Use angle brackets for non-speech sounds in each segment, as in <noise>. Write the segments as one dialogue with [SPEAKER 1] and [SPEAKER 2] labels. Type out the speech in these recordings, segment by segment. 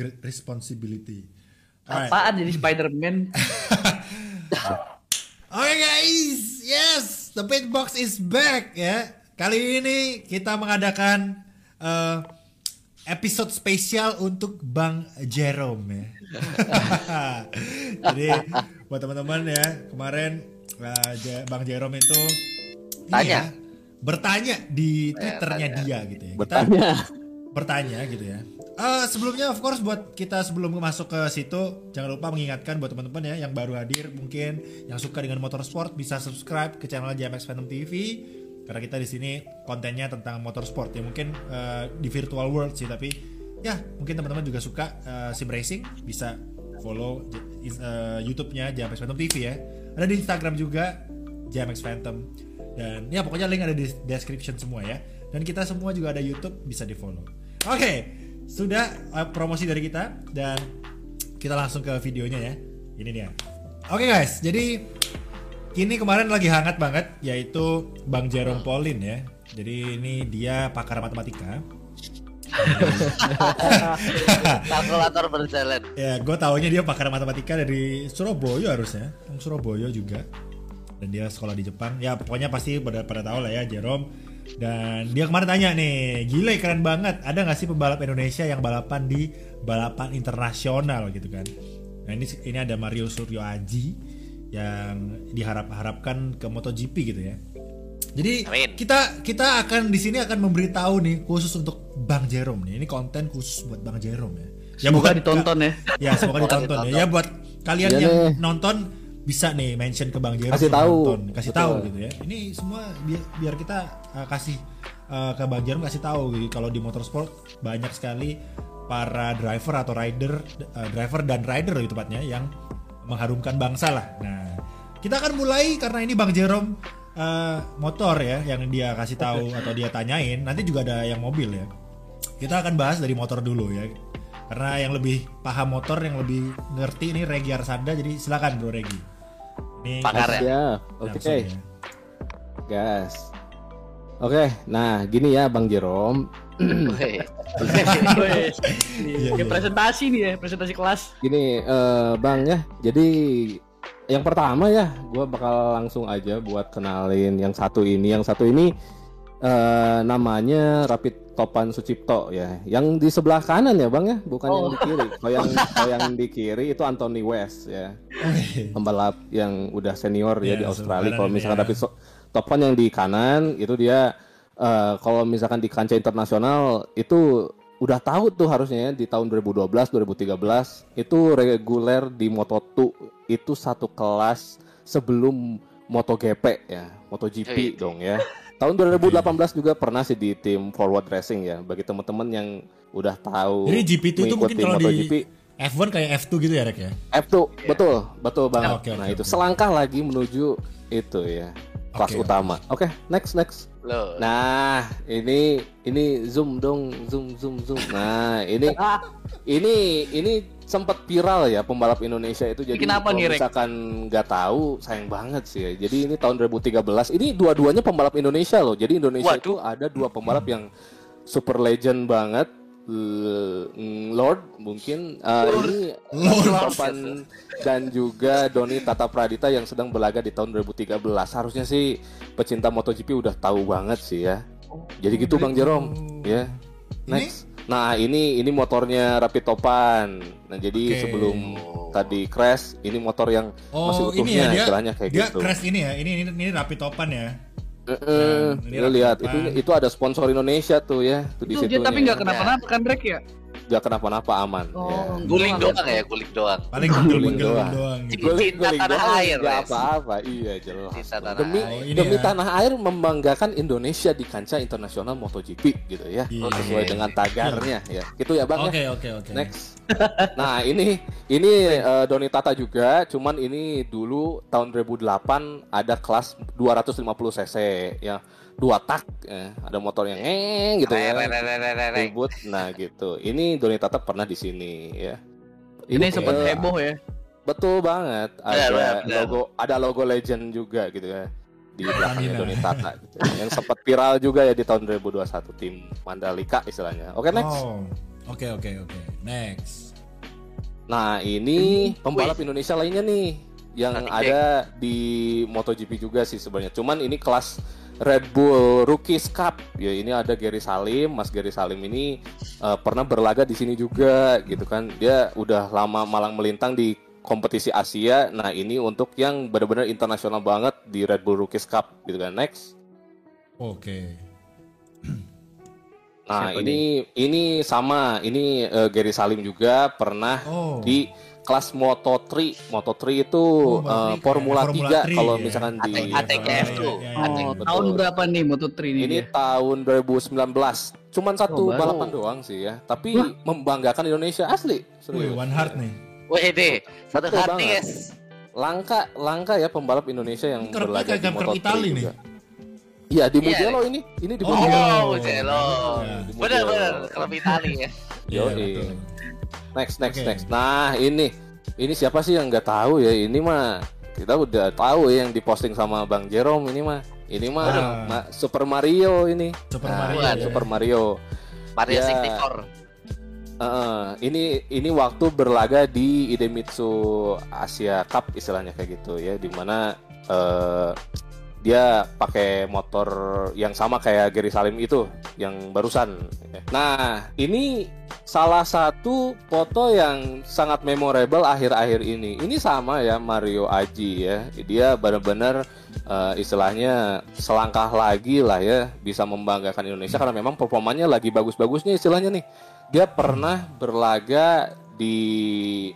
[SPEAKER 1] great responsibility. Alright.
[SPEAKER 2] Apaan jadi Spider-Man? <laughs>
[SPEAKER 1] Oke guys, yes, the pit box is back ya. Kali ini kita mengadakan uh, episode spesial untuk Bang Jerome ya. <laughs> Jadi buat teman-teman ya, kemarin uh, Bang Jerome itu ini
[SPEAKER 3] Tanya.
[SPEAKER 1] ya, bertanya di twitternya
[SPEAKER 3] tanya.
[SPEAKER 1] dia gitu ya. Kita
[SPEAKER 4] Bertanya.
[SPEAKER 1] bertanya gitu ya. Eh, sebelumnya of course buat kita sebelum masuk ke situ jangan lupa mengingatkan buat teman-teman ya yang baru hadir mungkin yang suka dengan motorsport bisa subscribe ke channel JMX Phantom TV karena kita di sini kontennya tentang motorsport ya mungkin eh, di virtual world sih tapi ya mungkin teman-teman juga suka eh, sim racing bisa follow eh, YouTube-nya JMX Phantom TV ya. Ada di Instagram juga JMX Phantom dan ya pokoknya link ada di description semua ya. Dan kita semua juga ada YouTube bisa di follow. Oke, sudah uh, promosi dari kita dan kita langsung ke videonya ya. Ini dia. Oke guys, jadi ini kemarin lagi hangat banget yaitu Bang Jerome Pauline ya. Jadi ini dia pakar matematika. <laughs>
[SPEAKER 3] Kalkulator berjalan.
[SPEAKER 1] Ya, gue taunya dia pakar matematika dari Surabaya harusnya, Surabaya juga. Dan dia sekolah di Jepang. Ya pokoknya pasti pada pada tahu lah ya Jerome. Dan dia kemarin tanya nih, gila keren banget. Ada nggak sih pembalap Indonesia yang balapan di balapan internasional gitu kan? Nah ini ini ada Mario Suryo Aji yang diharap-harapkan ke MotoGP gitu ya. Jadi
[SPEAKER 3] Amin.
[SPEAKER 1] kita kita akan di sini akan memberitahu nih khusus untuk Bang Jerome nih. Ini konten khusus buat Bang Jerome ya. Ya
[SPEAKER 2] Semoga
[SPEAKER 1] bukan-
[SPEAKER 2] ditonton ya.
[SPEAKER 1] Ya semoga ditonton ya. Ya buat kalian
[SPEAKER 4] Iya
[SPEAKER 1] yang nonton bisa nih mention ke Bang Jero
[SPEAKER 4] Kasih tahu.
[SPEAKER 1] nonton. kasih
[SPEAKER 4] Betul.
[SPEAKER 1] tahu gitu ya. Ini semua biar, biar kita uh, kasih uh, ke Bang Jero kasih tahu gitu. kalau di motorsport banyak sekali para driver atau rider uh, driver dan rider lebih tepatnya yang mengharumkan bangsa lah. Nah, kita akan mulai karena ini Bang Jerome uh, motor ya yang dia kasih tahu atau dia tanyain. Nanti juga ada yang mobil ya. Kita akan bahas dari motor dulu ya. Karena yang lebih paham motor, yang lebih ngerti ini Regi Arsanda. Jadi silakan Bro Regi. Ini
[SPEAKER 3] Pakar ya?
[SPEAKER 4] Oke.
[SPEAKER 1] ya.
[SPEAKER 4] Gas. Oke, nah gini ya Bang Jerome. <clears throat>
[SPEAKER 1] Iya.
[SPEAKER 2] presentasi nih ya, presentasi kelas.
[SPEAKER 4] Gini eh, Bang ya. Jadi yang pertama ya, gua bakal langsung aja buat kenalin yang satu ini. Yang satu ini eh, namanya Rapid Topan Sucipto ya. Yang di sebelah kanan ya Bang ya, bukan yang
[SPEAKER 2] Oh.
[SPEAKER 4] di kiri. Kalau yang <laughs> kalau yang di kiri itu Anthony West ya. Pembalap yang udah senior ya di Australia. Kalau misalkan
[SPEAKER 1] ya.
[SPEAKER 4] tapi so- Topan yang di kanan itu dia eh, kalau misalkan di kancah internasional itu udah tahu tuh harusnya ya, di tahun 2012 2013 itu reguler di Moto2 itu satu kelas sebelum MotoGP ya, MotoGP
[SPEAKER 3] Oh, iya.
[SPEAKER 4] dong ya. Tahun 2018 juga pernah sih di tim Forward Racing ya. Bagi teman-teman yang udah tahu
[SPEAKER 1] Jadi GP2 itu mungkin kalau
[SPEAKER 4] MotoGP,
[SPEAKER 1] di F1 kayak F2 gitu ya Rek ya.
[SPEAKER 4] F2 betul betul banget.
[SPEAKER 1] Oke, oke,
[SPEAKER 4] nah itu
[SPEAKER 1] oke.
[SPEAKER 4] selangkah lagi menuju itu ya kelas
[SPEAKER 1] Oke,
[SPEAKER 4] utama. Oke next next.
[SPEAKER 3] Loh.
[SPEAKER 4] Nah ini ini zoom dong zoom zoom zoom. Nah ini ini ini sempat viral ya pembalap Indonesia itu jadi
[SPEAKER 2] Kenapa
[SPEAKER 4] kalau
[SPEAKER 2] nih,
[SPEAKER 4] misalkan nggak tahu sayang banget sih ya. Jadi ini tahun 2013 ini dua-duanya pembalap Indonesia loh. Jadi Indonesia
[SPEAKER 3] Waduh.
[SPEAKER 4] itu ada dua pembalap yang super legend banget. L- mm, Lord mungkin uh, ini. Topan dan juga Doni Tata Pradita yang sedang berlaga di tahun 2013. Harusnya sih pecinta MotoGP udah tahu banget sih ya. Jadi gitu Bang Jerome, ya. Next. Nah, ini ini motornya Rapid Topan. Nah, jadi
[SPEAKER 1] Oke.
[SPEAKER 4] sebelum tadi crash, ini motor yang masih
[SPEAKER 1] Oh,
[SPEAKER 4] utuhnya
[SPEAKER 1] ini ya dia.
[SPEAKER 4] istilahnya kayak
[SPEAKER 1] dia
[SPEAKER 4] gitu.
[SPEAKER 1] crash ini ya. Ini ini, ini rapi topan ya.
[SPEAKER 4] Lu lihat itu itu ada sponsor Indonesia tuh ya, tuh di
[SPEAKER 2] Itu
[SPEAKER 4] situ.
[SPEAKER 2] dia tapi nggak kenapa-napa kan Rek ya?
[SPEAKER 4] Nggak kenapa-napa aman.
[SPEAKER 2] Oh,
[SPEAKER 4] ya.
[SPEAKER 3] Guling doang ya, guling doang.
[SPEAKER 1] Paling
[SPEAKER 4] Guling
[SPEAKER 1] gundul-gundul
[SPEAKER 4] doang.
[SPEAKER 1] doang gitu.
[SPEAKER 4] Guling-
[SPEAKER 3] Cinta
[SPEAKER 4] guling
[SPEAKER 3] tanah
[SPEAKER 4] doang,
[SPEAKER 3] air, Res.
[SPEAKER 4] apa-apa. Iya jelas.
[SPEAKER 3] Tanah
[SPEAKER 4] demi
[SPEAKER 1] air. Oh, ini
[SPEAKER 4] demi
[SPEAKER 1] ya.
[SPEAKER 4] tanah air membanggakan Indonesia di kancah internasional MotoGP gitu ya.
[SPEAKER 1] Iya.
[SPEAKER 4] Sesuai dengan tagarnya ya. Gitu ya Bang ya.
[SPEAKER 1] Oke oke oke.
[SPEAKER 4] Next. Nah, ini ini eh, Doni Tata juga, cuman ini dulu tahun 2008 ada kelas 250 cc ya. Dua tak ya. ada motor yang ngeng gitu ya. Ribut. Nah, gitu. Ini Doni Tata pernah di sini ya.
[SPEAKER 2] Ini sempat
[SPEAKER 4] eh,
[SPEAKER 2] heboh ya.
[SPEAKER 4] Betul banget. Ada
[SPEAKER 3] Benar, benar,
[SPEAKER 4] logo ada logo legend juga gitu ya di belakangnya. Doni Tata gitu. Yang sempat viral juga ya di tahun 2021 tim Mandalika istilahnya. Oke, next.
[SPEAKER 1] Oh. Oke oke oke. Next.
[SPEAKER 4] Nah, ini pembalap Indonesia lainnya nih yang
[SPEAKER 3] Nanti
[SPEAKER 4] ada di MotoGP juga sih sebenarnya. Cuman ini kelas Red Bull Rookies Cup. Ya, ini ada Gary Salim. Mas Gary Salim ini eh, pernah berlaga di sini juga gitu kan. Dia udah lama malang melintang di kompetisi Asia. Nah, ini untuk yang benar-benar internasional banget di Red Bull Rookies Cup gitu kan. Next.
[SPEAKER 1] Oke.
[SPEAKER 4] Nah,
[SPEAKER 2] Siapa
[SPEAKER 4] ini ini sama, ini eh, Gary Salim juga pernah
[SPEAKER 1] Oh.
[SPEAKER 4] di kelas Moto3. Moto3 itu
[SPEAKER 1] Oh, berarti
[SPEAKER 4] eh, Formula,
[SPEAKER 1] Formula
[SPEAKER 4] 3
[SPEAKER 1] 3
[SPEAKER 4] kalau
[SPEAKER 1] ya.
[SPEAKER 4] misalkan di
[SPEAKER 3] AT- ATKF tuh.
[SPEAKER 1] Iya, iya,
[SPEAKER 2] Oh,
[SPEAKER 1] iya.
[SPEAKER 4] betul.
[SPEAKER 2] tahun berapa nih Moto3 ini?
[SPEAKER 4] ini
[SPEAKER 2] dia?
[SPEAKER 4] tahun 2019. Cuman satu
[SPEAKER 2] Oh,
[SPEAKER 4] balapan doang sih ya, tapi membanggakan Indonesia asli.
[SPEAKER 1] Wih,
[SPEAKER 4] Serius.
[SPEAKER 1] one heart nih.
[SPEAKER 3] Wih deh, satu
[SPEAKER 4] banget.
[SPEAKER 3] guys.
[SPEAKER 4] Langka langka ya pembalap Indonesia yang
[SPEAKER 1] Kerapnya
[SPEAKER 4] berlaga di
[SPEAKER 1] gambar
[SPEAKER 4] Moto3
[SPEAKER 1] Itali nih.
[SPEAKER 4] juga. Iya, di
[SPEAKER 3] Iya,
[SPEAKER 4] Mugello ini. Ini di
[SPEAKER 1] Oh,
[SPEAKER 4] Mugello.
[SPEAKER 3] Oh,
[SPEAKER 1] Mugello. Ya.
[SPEAKER 3] Bener, klub Itali ya.
[SPEAKER 1] Iya, betul.
[SPEAKER 4] Next, next,
[SPEAKER 1] Oke.
[SPEAKER 4] next. Nah, ini ini siapa sih yang nggak tahu ya? Ini mah kita udah tahu ya yang diposting sama Bang Jerome ini mah. Ini mah
[SPEAKER 1] Ah.
[SPEAKER 4] Ma- Super Mario ini.
[SPEAKER 1] Super
[SPEAKER 4] Nah,
[SPEAKER 1] Mario. ya.
[SPEAKER 4] Super Mario.
[SPEAKER 3] Mario
[SPEAKER 4] Ya.
[SPEAKER 3] 64.
[SPEAKER 4] Heeh, ini ini waktu berlaga di Idemitsu Asia Cup istilahnya kayak gitu ya, di mana eh, dia pakai motor yang sama kayak Gary Salim itu yang barusan. Nah ini salah satu foto yang sangat memorable akhir-akhir ini. Ini sama ya Mario Aji ya, dia benar-benar eh, istilahnya selangkah lagi lah ya bisa membanggakan Indonesia karena memang performanya lagi bagus-bagusnya istilahnya nih dia pernah berlaga di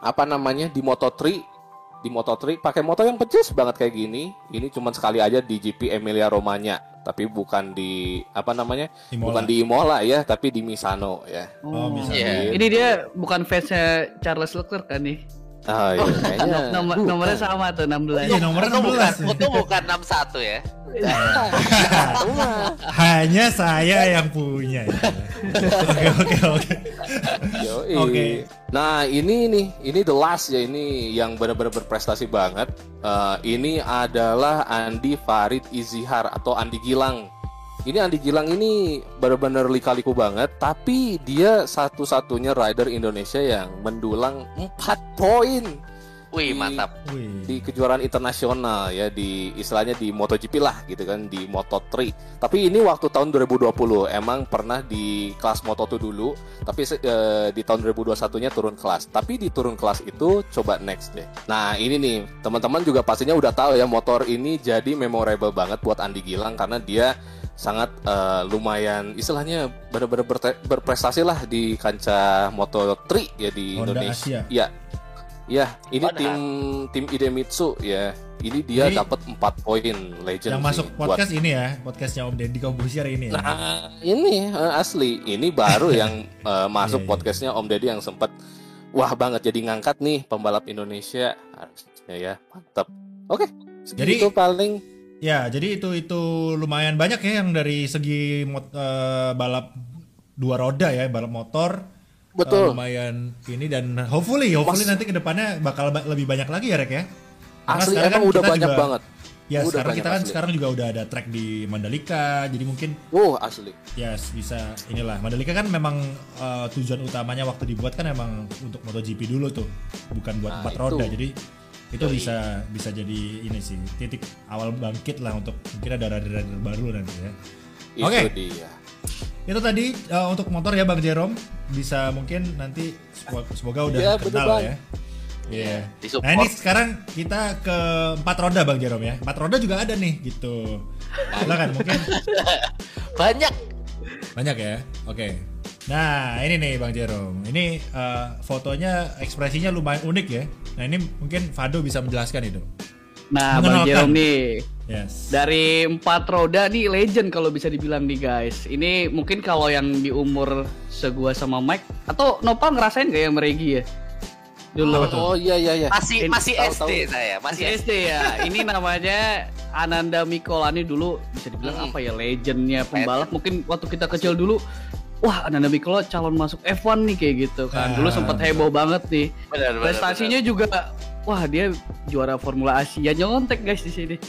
[SPEAKER 4] apa namanya di Moto3 di Moto3 pakai motor yang pecis banget kayak gini ini cuma sekali aja di GP Emilia Romagna tapi bukan di apa namanya
[SPEAKER 1] Imola.
[SPEAKER 4] bukan di Imola ya tapi di Misano ya
[SPEAKER 1] Oh, bisa.
[SPEAKER 3] Iya.
[SPEAKER 2] Ini dia bukan fansnya Charles Leclerc kan nih?
[SPEAKER 4] Ah iya kayaknya
[SPEAKER 2] Nomor, nomornya sama tuh 16.
[SPEAKER 1] Iya, nomornya
[SPEAKER 3] Itu bukan,
[SPEAKER 1] 16.
[SPEAKER 3] itu bukan 61 ya. <laughs>
[SPEAKER 1] Hanya saya yang punya ya. Oke oke oke. Oke.
[SPEAKER 4] Nah ini nih, ini the last ya ini yang benar-benar berprestasi banget. Eh, ini adalah Andi Farid Izihar atau Andi Gilang. Ini Andi Gilang ini benar-benar lika-liku banget, tapi dia satu-satunya rider Indonesia yang mendulang 4 poin
[SPEAKER 3] Wih,
[SPEAKER 4] Di-
[SPEAKER 3] mantap.
[SPEAKER 1] Wih.
[SPEAKER 4] di kejuaraan internasional ya di istilahnya di MotoGP lah gitu kan di Moto3. Tapi ini waktu tahun 2020 emang pernah di kelas Moto2 dulu, tapi eh, di tahun 2021-nya turun kelas. Tapi di turun kelas itu coba next deh. Nah, ini nih, teman-teman juga pastinya udah tahu ya motor ini jadi memorable banget buat Andi Gilang karena dia sangat eh, lumayan istilahnya benar-benar berprestasi lah di kancah Moto3 ya di
[SPEAKER 1] Honda
[SPEAKER 4] Indonesia.
[SPEAKER 1] Asia.
[SPEAKER 4] Ya. Ya, ini
[SPEAKER 3] Honda.
[SPEAKER 4] tim tim Idemitsu ya. Ini dia dapat 4 poin legend
[SPEAKER 1] Yang
[SPEAKER 4] sih
[SPEAKER 1] masuk
[SPEAKER 4] buat-
[SPEAKER 1] podcast ini ya, podcastnya Om Deddy Kombusier ini ya.
[SPEAKER 4] Nah, ini eh, asli. Ini baru yang <laughs> eh, masuk
[SPEAKER 1] Iya, iya.
[SPEAKER 4] podcastnya Om Deddy yang sempat wah banget jadi ngangkat nih pembalap Indonesia harusnya ya. Mantap. Oke, segitu
[SPEAKER 1] Jadi-
[SPEAKER 4] paling
[SPEAKER 1] Ya, jadi itu itu lumayan banyak ya yang dari segi mot- eh, balap dua roda ya, balap motor. eh,
[SPEAKER 4] betul.
[SPEAKER 1] lumayan ini dan hopefully hopefully
[SPEAKER 4] Mas-
[SPEAKER 1] nanti ke depannya bakal ba- lebih banyak lagi ya Rek ya. Karena
[SPEAKER 4] Asli
[SPEAKER 1] sekarang kan
[SPEAKER 4] udah banyak
[SPEAKER 1] juga-
[SPEAKER 4] banget.
[SPEAKER 1] Ya
[SPEAKER 4] Udah
[SPEAKER 1] sekarang kita kan
[SPEAKER 4] asli.
[SPEAKER 1] sekarang juga udah ada track di Mandalika, jadi mungkin
[SPEAKER 4] Wow, asli.
[SPEAKER 1] ya bisa inilah Mandalika kan memang eh, tujuan utamanya waktu dibuat kan emang untuk MotoGP dulu tuh, bukan buat
[SPEAKER 4] Nah,
[SPEAKER 1] empat
[SPEAKER 4] itu.
[SPEAKER 1] roda. Jadi itu
[SPEAKER 4] Yoi.
[SPEAKER 1] bisa bisa jadi ini sih titik awal bangkit lah untuk mungkin ada rider-rider baru nanti ya. Oke.
[SPEAKER 4] dia.
[SPEAKER 1] Itu tadi eh, untuk motor ya Bang Jerome bisa mungkin nanti semoga, semoga udah
[SPEAKER 4] bener,
[SPEAKER 1] kenal ya. Iya.
[SPEAKER 3] Disupport.
[SPEAKER 1] Nah ini sekarang kita ke empat roda Bang Jerome ya. Empat roda juga ada nih gitu. Silakan mungkin <laughs>
[SPEAKER 3] Banyak.
[SPEAKER 1] banyak ya. Oke. Nah ini nih Bang Jerome. Ini eh, fotonya ekspresinya lumayan unik ya. Nah ini mungkin Fado bisa menjelaskan itu.
[SPEAKER 2] Nah, Bang. Jerome nih
[SPEAKER 1] Yes.
[SPEAKER 2] dari empat roda nih legend kalau bisa dibilang nih guys. Ini mungkin kalau yang di umur segua sama Mike atau Nopal ngerasain gak ya Meregi ya? Dulu.
[SPEAKER 1] Tuh?
[SPEAKER 4] Oh iya iya iya.
[SPEAKER 3] Masih
[SPEAKER 2] Ini
[SPEAKER 3] masih
[SPEAKER 4] tahu-tahu.
[SPEAKER 3] SD saya, masih
[SPEAKER 2] Masih
[SPEAKER 3] SD.
[SPEAKER 2] SD ya. <laughs> Ini namanya Ananda Mikolani dulu bisa dibilang
[SPEAKER 3] Hmm.
[SPEAKER 2] apa ya legendnya pembalap. Mungkin waktu kita kecil dulu, wah Ananda Mikolo calon masuk F1 nih kayak gitu kan. Dulu
[SPEAKER 1] Ah,
[SPEAKER 2] sempat heboh banget nih.
[SPEAKER 3] Benar benar.
[SPEAKER 2] Prestasinya juga wah dia juara Formula Asia nyontek guys di sini. <laughs>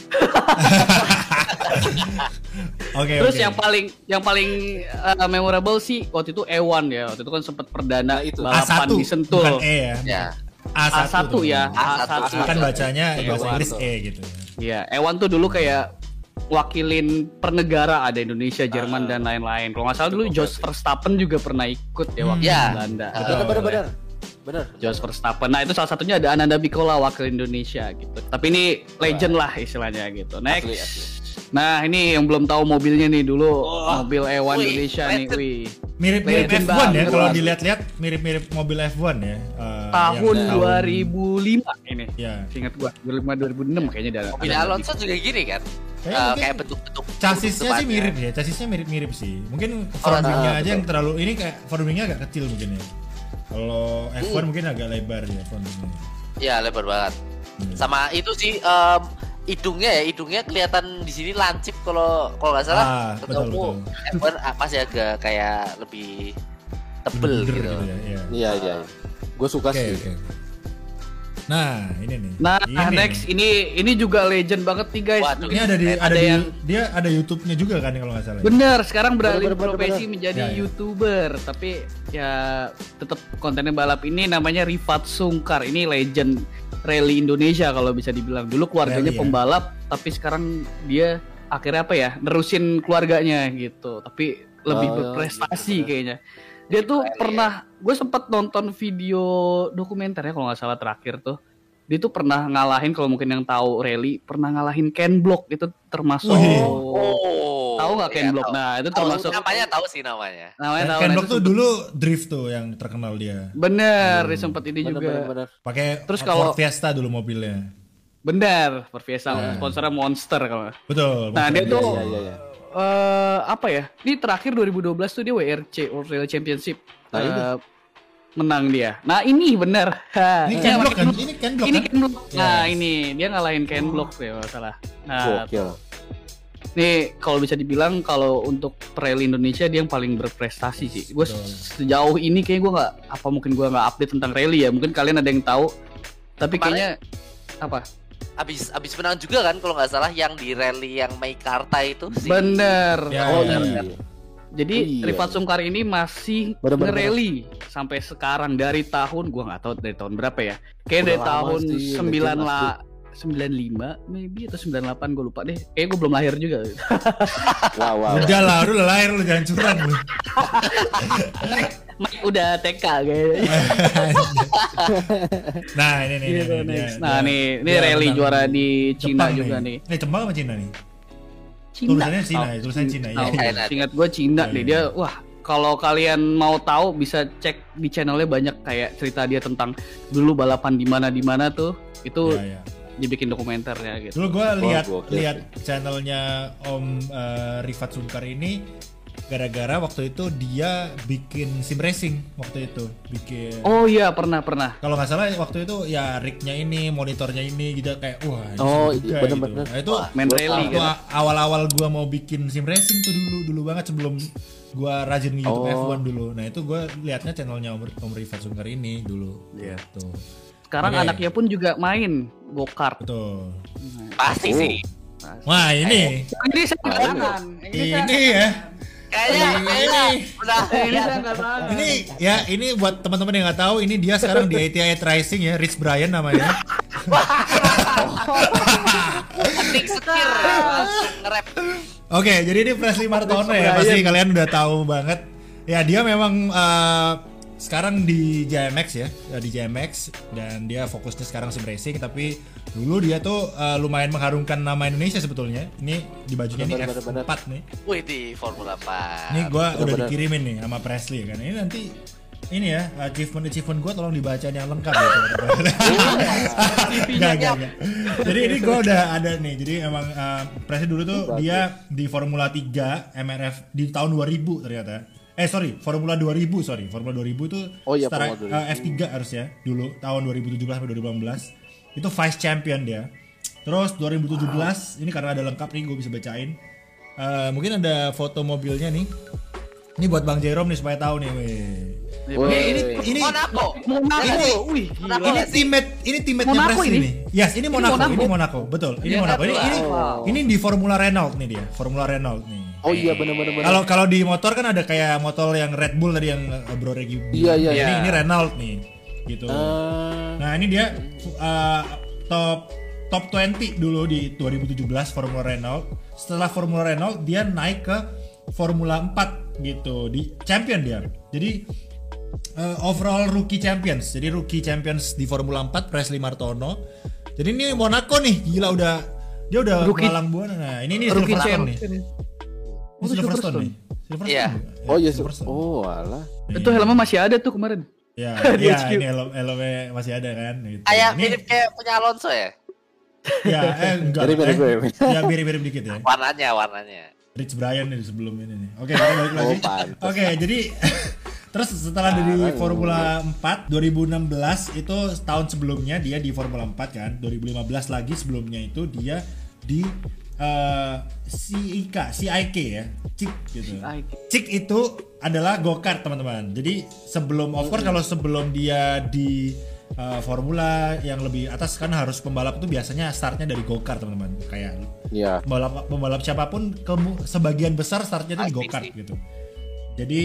[SPEAKER 1] Oke
[SPEAKER 2] Terus
[SPEAKER 1] oke.
[SPEAKER 2] yang paling yang paling uh, memorable sih waktu itu E1 ya. Waktu itu kan sempat perdana
[SPEAKER 4] itu.
[SPEAKER 2] balapan
[SPEAKER 1] A1
[SPEAKER 2] di Sentul.
[SPEAKER 1] bukan E ya.
[SPEAKER 3] Ya.
[SPEAKER 1] A1,
[SPEAKER 2] A1
[SPEAKER 1] tuh.
[SPEAKER 2] ya,
[SPEAKER 3] A1.
[SPEAKER 2] A1.
[SPEAKER 1] Kan bacanya
[SPEAKER 2] Iya,
[SPEAKER 1] bahasa
[SPEAKER 2] A1.
[SPEAKER 1] Inggris E gitu.
[SPEAKER 2] Iya, E1 tuh dulu kayak wakilin per negara ada Indonesia, Jerman dan lain-lain. Kalau nggak salah dulu Jos Verstappen juga pernah ikut ya waktu
[SPEAKER 3] Hmm. Ya.
[SPEAKER 2] di Belanda.
[SPEAKER 3] Betul,
[SPEAKER 4] benar benar benar benar
[SPEAKER 2] Jos Verstappen. Nah itu salah satunya ada Ananda Bikola wakil Indonesia gitu. Tapi ini legend lah istilahnya gitu. Next.
[SPEAKER 3] Asli, asli.
[SPEAKER 2] Nah ini yang belum tahu mobilnya nih dulu
[SPEAKER 3] Wah.
[SPEAKER 2] mobil E1
[SPEAKER 3] Wih,
[SPEAKER 2] Indonesia nih, wih.
[SPEAKER 1] Mirip-mirip
[SPEAKER 2] Legend
[SPEAKER 1] F1 ya kalau dilihat-lihat mirip-mirip mobil F1 ya. Eh,
[SPEAKER 2] Tahun
[SPEAKER 1] yang
[SPEAKER 2] 2005 ini.
[SPEAKER 1] Ya.
[SPEAKER 2] Ingat gua 2005 2006 kayaknya ada.
[SPEAKER 3] Mobil
[SPEAKER 2] ada
[SPEAKER 3] Alonso juga gini kan?
[SPEAKER 1] Kayaknya
[SPEAKER 3] Eh,
[SPEAKER 1] mungkin
[SPEAKER 3] kayak bentuk-bentuk
[SPEAKER 1] Chassisnya sih mirip ya, chassisnya mirip-mirip sih. Mungkin front
[SPEAKER 3] ah,
[SPEAKER 1] wingnya aja
[SPEAKER 4] betul.
[SPEAKER 1] yang terlalu ini kayak front wingnya agak kecil mungkin ya. Kalau F1 mungkin agak lebar ya front wingnya.
[SPEAKER 3] Ya lebar banget.
[SPEAKER 1] Hmm.
[SPEAKER 3] Sama itu sih em, hidungnya ya, hidungnya kelihatan di sini lancip kalau kalau nggak salah.
[SPEAKER 1] Ah, betul,
[SPEAKER 3] ketemu F1 ah, masih agak kayak lebih tebel
[SPEAKER 1] Bener
[SPEAKER 3] gitu.
[SPEAKER 1] ya. iya.
[SPEAKER 4] iya iya gue suka
[SPEAKER 1] Oke,
[SPEAKER 4] sih
[SPEAKER 1] oke. Nah, ini nih.
[SPEAKER 2] Nah,
[SPEAKER 1] ini
[SPEAKER 2] next
[SPEAKER 1] nih.
[SPEAKER 2] ini ini juga legend banget nih guys.
[SPEAKER 3] Waduh,
[SPEAKER 1] Ini ada di
[SPEAKER 2] Ada
[SPEAKER 1] ada, di
[SPEAKER 2] yang-
[SPEAKER 1] dia ada YouTube-nya juga kan kalau nggak salah. ya?
[SPEAKER 2] Bener, sekarang beralih
[SPEAKER 4] Bener, bener,
[SPEAKER 2] profesi
[SPEAKER 4] bener.
[SPEAKER 2] menjadi
[SPEAKER 1] Ya, ya.
[SPEAKER 2] youtuber, tapi ya tetap kontennya balap ini namanya Rifat Sungkar. Ini legend rally Indonesia kalau bisa dibilang. Dulu keluarganya
[SPEAKER 1] Rally, ya?
[SPEAKER 2] pembalap, tapi sekarang dia akhirnya apa ya, nerusin keluarganya gitu. Tapi lebih
[SPEAKER 4] Oh,
[SPEAKER 2] berprestasi
[SPEAKER 4] gitu,
[SPEAKER 2] kayaknya. Dia tuh pernah, gue sempat nonton video dokumenter ya kalau nggak salah terakhir tuh. Dia tuh pernah ngalahin kalau mungkin yang tahu rally, pernah ngalahin Ken Block itu termasuk.
[SPEAKER 3] Oh.
[SPEAKER 2] Tahu nggak Ken
[SPEAKER 3] iya,
[SPEAKER 2] Block?
[SPEAKER 3] tahu.
[SPEAKER 2] Nah, itu
[SPEAKER 3] Tahu,
[SPEAKER 2] termasuk
[SPEAKER 3] namanya tahu sih namanya.
[SPEAKER 2] namanya tahu.
[SPEAKER 1] Ken
[SPEAKER 2] nah,
[SPEAKER 1] Block
[SPEAKER 2] itu
[SPEAKER 1] tuh dulu drift tuh yang terkenal dia.
[SPEAKER 2] bener, dia sempat ini
[SPEAKER 4] benar
[SPEAKER 2] juga.
[SPEAKER 1] Pakai
[SPEAKER 2] Terus kalau-
[SPEAKER 1] Fiesta dulu mobilnya.
[SPEAKER 2] Bener, Perviasa
[SPEAKER 1] Ya.
[SPEAKER 2] sponsornya Monster kalau.
[SPEAKER 1] Betul.
[SPEAKER 2] Nah, dia tuh
[SPEAKER 4] iya iya iya
[SPEAKER 2] eh apa ya? Ini terakhir 2012 tuh dia WRC World Rally Championship.
[SPEAKER 4] Nah, ini.
[SPEAKER 2] Eh, menang dia. Nah, ini bener. Ha,
[SPEAKER 1] Ini Ken Block kan?
[SPEAKER 2] Ken Block.
[SPEAKER 1] Ini Ken Block
[SPEAKER 2] Ini
[SPEAKER 1] kan?
[SPEAKER 2] Ken Block. Nah,
[SPEAKER 1] Yes.
[SPEAKER 2] ini dia ngalahin Ken Block ya kalau salah. Nah,
[SPEAKER 4] gokil
[SPEAKER 2] Nih kalau bisa dibilang kalau untuk rally Indonesia dia yang paling berprestasi sih. Gue sejauh ini kayak gue nggak apa mungkin gue nggak update tentang rally ya. Mungkin kalian ada yang tahu. Tapi
[SPEAKER 3] Kemarin-
[SPEAKER 2] kayaknya apa?
[SPEAKER 3] Abis abis menang juga kan kalau nggak salah yang di rally yang Meikarta itu sih.
[SPEAKER 2] Bener.
[SPEAKER 1] Ya,
[SPEAKER 4] oh
[SPEAKER 1] ya,
[SPEAKER 4] iya
[SPEAKER 2] Jadi
[SPEAKER 4] Oh, iya.
[SPEAKER 2] Rifat Sungkar ini masih
[SPEAKER 4] Bener, bener,
[SPEAKER 2] nge-rally sampai sekarang dari tahun gua nggak tahu dari tahun berapa ya. Kayak
[SPEAKER 4] Udah
[SPEAKER 2] dari tahun
[SPEAKER 4] sih,
[SPEAKER 2] 9
[SPEAKER 4] legend
[SPEAKER 2] la 95 maybe atau 98 gue lupa deh. Kayak gue belum lahir juga. <laughs>
[SPEAKER 4] wow wow
[SPEAKER 1] Udah lah, udah lahir lu jangan curang lu.
[SPEAKER 2] Mike udah TK kayaknya. <laughs>
[SPEAKER 1] Nah, ini nih.
[SPEAKER 2] Gitu,
[SPEAKER 1] nih,
[SPEAKER 2] next.
[SPEAKER 1] dia-
[SPEAKER 2] Nah,
[SPEAKER 1] dia-
[SPEAKER 2] nih ini
[SPEAKER 1] dia
[SPEAKER 2] rally juara di Cina
[SPEAKER 1] Jepang
[SPEAKER 2] juga nih.
[SPEAKER 1] Nih, Jepang apa Cina nih?
[SPEAKER 2] Cina.
[SPEAKER 1] Tulisannya Cina ya, tulisannya Cina, iya,
[SPEAKER 3] iya.
[SPEAKER 2] Ingat gue Cina deh.
[SPEAKER 1] iya.
[SPEAKER 2] Dia wah kalau kalian mau tahu bisa cek di channelnya banyak kayak cerita dia tentang dulu balapan di mana di mana tuh. Itu
[SPEAKER 1] Iya, iya.
[SPEAKER 2] dibikin dokumenternya gitu.
[SPEAKER 1] Dulu gue lihat lihat channelnya Om eh, Rifat Sungkar ini gara-gara waktu itu dia bikin sim racing waktu itu bikin
[SPEAKER 2] Oh iya pernah pernah.
[SPEAKER 1] kalau nggak salah waktu itu ya rignya ini monitornya ini gitu kayak wah ini
[SPEAKER 4] Oh, iya, bener,
[SPEAKER 1] gitu.
[SPEAKER 4] bener.
[SPEAKER 1] Nah, itu
[SPEAKER 2] Main rally kan.
[SPEAKER 1] a- awal-awal gua mau bikin sim racing tuh dulu dulu banget sebelum gua rajin di YouTube
[SPEAKER 4] Oh.
[SPEAKER 1] F1 dulu nah itu gua liatnya channelnya Om, Om Rifat Sungkar ini dulu
[SPEAKER 2] Iya.
[SPEAKER 1] gitu
[SPEAKER 2] Sekarang
[SPEAKER 1] Oke.
[SPEAKER 2] anaknya pun juga main go-kart.
[SPEAKER 1] betul
[SPEAKER 3] Pasti
[SPEAKER 4] Oh.
[SPEAKER 3] sih.
[SPEAKER 1] wah ini
[SPEAKER 2] Ini saya tahan.
[SPEAKER 1] ini ya
[SPEAKER 3] Kayaknya kayaknya udah
[SPEAKER 2] Ini tahan.
[SPEAKER 1] ini ya ini buat teman-teman yang nggak tahu ini dia sekarang di ATI Racing ya Rich Brian namanya <laughs>
[SPEAKER 3] nge-rap.
[SPEAKER 1] Oke, jadi ini Presley Martono ya, pasti kalian udah tahu banget. Ya dia memang eh, sekarang di JMX ya, ya, di JMX dan dia fokusnya sekarang sim racing. Tapi dulu dia tuh eh, lumayan mengharumkan nama Indonesia sebetulnya. Ini di bajunya ini
[SPEAKER 4] Bener, bener,
[SPEAKER 1] F4 nih.
[SPEAKER 3] Wih di Formula 4.
[SPEAKER 1] Ini gua udah
[SPEAKER 4] bener.
[SPEAKER 1] dikirimin nih sama Presley kan. Ini nanti ini ya achievement achievement gue tolong dibacain yang lengkap ya. Gak, gak, gak. Jadi ini gue udah ada nih. Jadi emang uh, Presley dulu tuh dia di Formula 3 MRF di tahun 2000 ternyata. Eh sorry, Formula 2000 sorry, Formula 2000 itu
[SPEAKER 4] Oh iya,
[SPEAKER 1] setara
[SPEAKER 4] Formula 2000.
[SPEAKER 1] uh, F3 harusnya dulu tahun 2017 sampai 2018 itu vice champion dia. Terus 2017 ini karena ada lengkap nih gue bisa bacain. Eh, mungkin ada foto mobilnya nih. Ini buat Bang Jerome nih supaya tahu nih. Weh.
[SPEAKER 4] Woi.
[SPEAKER 1] Ini ini
[SPEAKER 3] Monaco.
[SPEAKER 2] Monaco.
[SPEAKER 3] Ini-
[SPEAKER 2] Wih,
[SPEAKER 3] Monaco.
[SPEAKER 2] gila.
[SPEAKER 1] ini teammate ini teammate-nya
[SPEAKER 2] Monaco ini?
[SPEAKER 1] nih. Yes, ini Monaco,
[SPEAKER 2] Monaco.
[SPEAKER 1] ini Monaco. Betul. Ini
[SPEAKER 3] Iya,
[SPEAKER 1] Monaco. Ini ini
[SPEAKER 2] Wow.
[SPEAKER 1] ini di Formula Renault nih dia. Formula Renault nih.
[SPEAKER 4] Oh iya benar-benar. benar.
[SPEAKER 1] Kalau kalau di motor kan ada kayak motor yang Red Bull tadi yang uh, Bro Regi.
[SPEAKER 4] Iya, iya,
[SPEAKER 1] Ini
[SPEAKER 3] iya.
[SPEAKER 1] ini Renault nih. Gitu.
[SPEAKER 4] Ah,
[SPEAKER 1] Nah, ini dia uh, top top 20 dulu di 2017 Formula Renault. Setelah Formula Renault dia naik ke Formula 4 gitu di champion dia. Jadi uh, overall rookie champions. Jadi rookie champions di Formula 4 Presley Martono. Jadi ini Monaco nih, gila udah dia udah
[SPEAKER 2] Rookie-
[SPEAKER 1] malang buana. Nah, ini nih
[SPEAKER 2] Rookie
[SPEAKER 1] Silverstone nih.
[SPEAKER 2] Oh,
[SPEAKER 1] Silverstone
[SPEAKER 2] Silverstone.
[SPEAKER 1] nih. Silverstone.
[SPEAKER 3] Iya.
[SPEAKER 1] juga.
[SPEAKER 4] oh iya.
[SPEAKER 1] Silverstone.
[SPEAKER 4] Oh alah.
[SPEAKER 2] Itu helmnya masih ada tuh kemarin.
[SPEAKER 1] Ya,
[SPEAKER 2] Di
[SPEAKER 1] ya
[SPEAKER 2] HQ.
[SPEAKER 1] ini helm helmnya masih ada kan gitu.
[SPEAKER 3] Kayak
[SPEAKER 1] ini,
[SPEAKER 3] mirip kayak punya Alonso ya.
[SPEAKER 1] ya eh enggak. <laughs>
[SPEAKER 4] Mirip, mirip,
[SPEAKER 1] eh. Ya mirip-mirip dikit ya.
[SPEAKER 3] Warnanya, warnanya.
[SPEAKER 1] Rich Brian nih sebelum ini nih. Oke, kita balik lagi.
[SPEAKER 4] Oh,
[SPEAKER 1] Oke,
[SPEAKER 4] pantes.
[SPEAKER 1] jadi <laughs> terus setelah dari Formula 4 2016 itu tahun sebelumnya dia di Formula 4 kan. 2015 lagi sebelumnya itu dia di eh CIK, CIK ya. Cik gitu.
[SPEAKER 2] CIK.
[SPEAKER 1] Itu adalah go-kart teman-teman. Jadi sebelum of course kalau sebelum dia di eh, formula yang lebih atas kan harus pembalap itu biasanya startnya dari go-kart teman-teman. Kayak
[SPEAKER 4] Iya.
[SPEAKER 1] pembalap pembalap siapa pun kemu- sebagian besar startnya itu di
[SPEAKER 3] I
[SPEAKER 1] go
[SPEAKER 3] think
[SPEAKER 1] kart
[SPEAKER 3] sih.
[SPEAKER 1] gitu jadi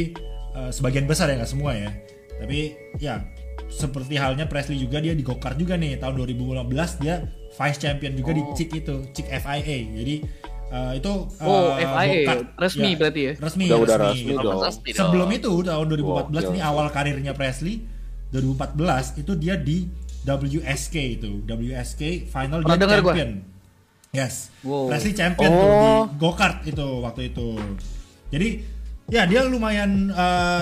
[SPEAKER 1] eh, sebagian besar ya nggak semua ya tapi ya seperti halnya Presley juga dia di go kart juga nih tahun 2015 dia vice champion juga di
[SPEAKER 3] Oh.
[SPEAKER 1] CIK itu CIK FIA jadi eh, itu eh,
[SPEAKER 2] Oh, FIA,
[SPEAKER 1] go-kart.
[SPEAKER 2] resmi
[SPEAKER 1] Ya,
[SPEAKER 2] berarti ya?
[SPEAKER 1] resmi
[SPEAKER 4] Udah udah
[SPEAKER 1] resmi,
[SPEAKER 4] resmi dong.
[SPEAKER 1] Sebelum itu tahun 2014
[SPEAKER 4] Gokil.
[SPEAKER 1] ini awal karirnya Presley 2014 itu dia di WSK itu WSK Final
[SPEAKER 2] Pernah
[SPEAKER 1] Jet
[SPEAKER 2] denger gua.
[SPEAKER 1] Champion yes
[SPEAKER 2] Wow.
[SPEAKER 1] Presley champion tuh di
[SPEAKER 4] Oh.
[SPEAKER 1] go kart itu waktu itu jadi ya dia lumayan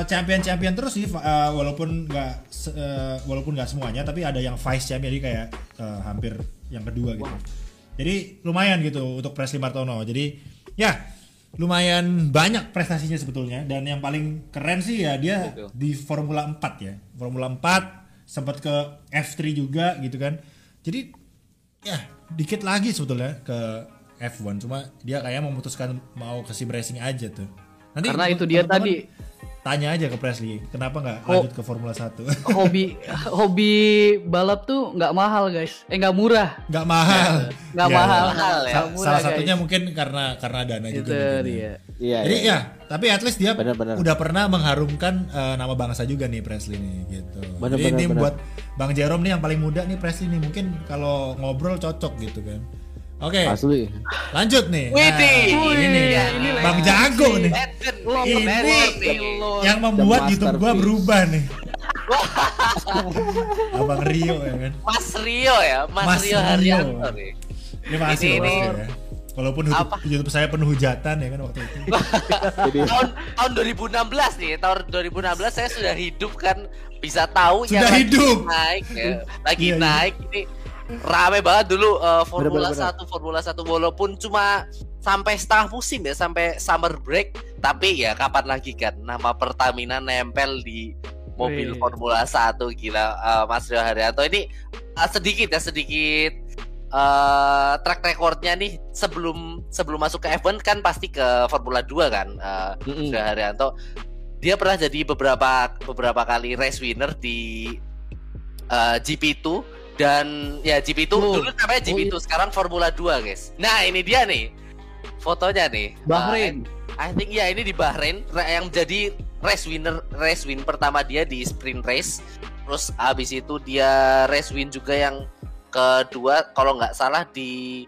[SPEAKER 1] champion champion terus sih eh, walaupun nggak eh, walaupun nggak semuanya tapi ada yang vice champion jadi kayak eh, hampir yang kedua gitu. Jadi lumayan gitu untuk Presley Martono jadi ya lumayan banyak prestasinya sebetulnya. Dan yang paling keren sih ya dia
[SPEAKER 2] Betul.
[SPEAKER 1] di Formula 4 ya. Formula 4 sempat ke F3 juga gitu kan. Jadi ya dikit lagi sebetulnya ke F1 cuma dia kayak memutuskan mau ke sim racing aja tuh. Nanti
[SPEAKER 2] Karena itu dia
[SPEAKER 1] teman-teman
[SPEAKER 2] tadi.
[SPEAKER 1] Tanya aja ke Presley kenapa nggak
[SPEAKER 2] Oh.
[SPEAKER 1] lanjut ke Formula 1 <laughs>
[SPEAKER 2] hobi hobi balap tuh nggak mahal guys eh nggak murah
[SPEAKER 1] nggak mahal
[SPEAKER 2] nggak
[SPEAKER 1] Ya,
[SPEAKER 2] mahal
[SPEAKER 3] Mahal ya.
[SPEAKER 2] Murah,
[SPEAKER 1] salah
[SPEAKER 2] guys.
[SPEAKER 1] satunya mungkin karena karena dana
[SPEAKER 2] itu
[SPEAKER 1] juga mungkin ya.
[SPEAKER 2] dia
[SPEAKER 4] Iya.
[SPEAKER 1] Jadi
[SPEAKER 4] iya.
[SPEAKER 1] ya, tapi at least dia
[SPEAKER 4] Benar-benar.
[SPEAKER 1] udah pernah mengharumkan eh, nama bangsa juga nih Presley nih gitu.
[SPEAKER 4] Benar,
[SPEAKER 1] Jadi
[SPEAKER 4] benar,
[SPEAKER 1] ini
[SPEAKER 4] benar.
[SPEAKER 1] buat Bang Jerome nih yang paling muda nih Presley nih mungkin kalau ngobrol cocok gitu kan. Oke,
[SPEAKER 4] Asli.
[SPEAKER 1] lanjut nih.
[SPEAKER 3] Widih.
[SPEAKER 1] Nah, ini
[SPEAKER 2] Iya, ini
[SPEAKER 1] Bang
[SPEAKER 2] lagi.
[SPEAKER 1] Jago nih. Ini yang membuat YouTube gua berubah nih. <laughs> Abang Rio ya kan.
[SPEAKER 3] Mas Rio ya, Mas,
[SPEAKER 1] Mas
[SPEAKER 3] Rio. Haryanto nih.
[SPEAKER 1] Ini masih
[SPEAKER 3] Ini- ini-
[SPEAKER 1] Mas Rio ya. Walaupun YouTube,
[SPEAKER 3] Apa?
[SPEAKER 1] YouTube saya penuh hujatan ya kan waktu itu. <laughs>
[SPEAKER 4] Jadi
[SPEAKER 3] tahun tahun 2016 nih, tahun 2016 saya sudah hidup kan bisa tahu
[SPEAKER 1] Sudah
[SPEAKER 3] yang lagi
[SPEAKER 1] hidup.
[SPEAKER 3] naik ya, lagi
[SPEAKER 1] Iya, iya.
[SPEAKER 3] naik ini rame banget dulu uh, Formula
[SPEAKER 4] Bener, bener,
[SPEAKER 3] 1 Formula 1 walaupun cuma sampai setengah musim ya sampai summer break tapi ya kapan lagi kan? Nama Pertamina nempel di mobil
[SPEAKER 2] Wih.
[SPEAKER 3] Formula 1 gila uh, Mas Rio Haryanto. Ini uh, sedikit ya sedikit uh, track recordnya nih sebelum sebelum masuk ke F1 kan pasti ke Formula 2 kan uh,
[SPEAKER 4] Mm-mm.
[SPEAKER 3] Rio Haryanto. Dia pernah jadi beberapa beberapa kali race winner di uh, GP2 dan ya GP2
[SPEAKER 2] Oh.
[SPEAKER 3] dulu namanya
[SPEAKER 2] Oh,
[SPEAKER 3] GP2 sekarang Formula 2 guys. Nah ini dia nih fotonya nih.
[SPEAKER 2] Bahrain.
[SPEAKER 3] Uh, I think ya ini di Bahrain ra- yang jadi race winner race win pertama dia di sprint race. Terus habis itu dia race win juga yang kedua kalau nggak salah di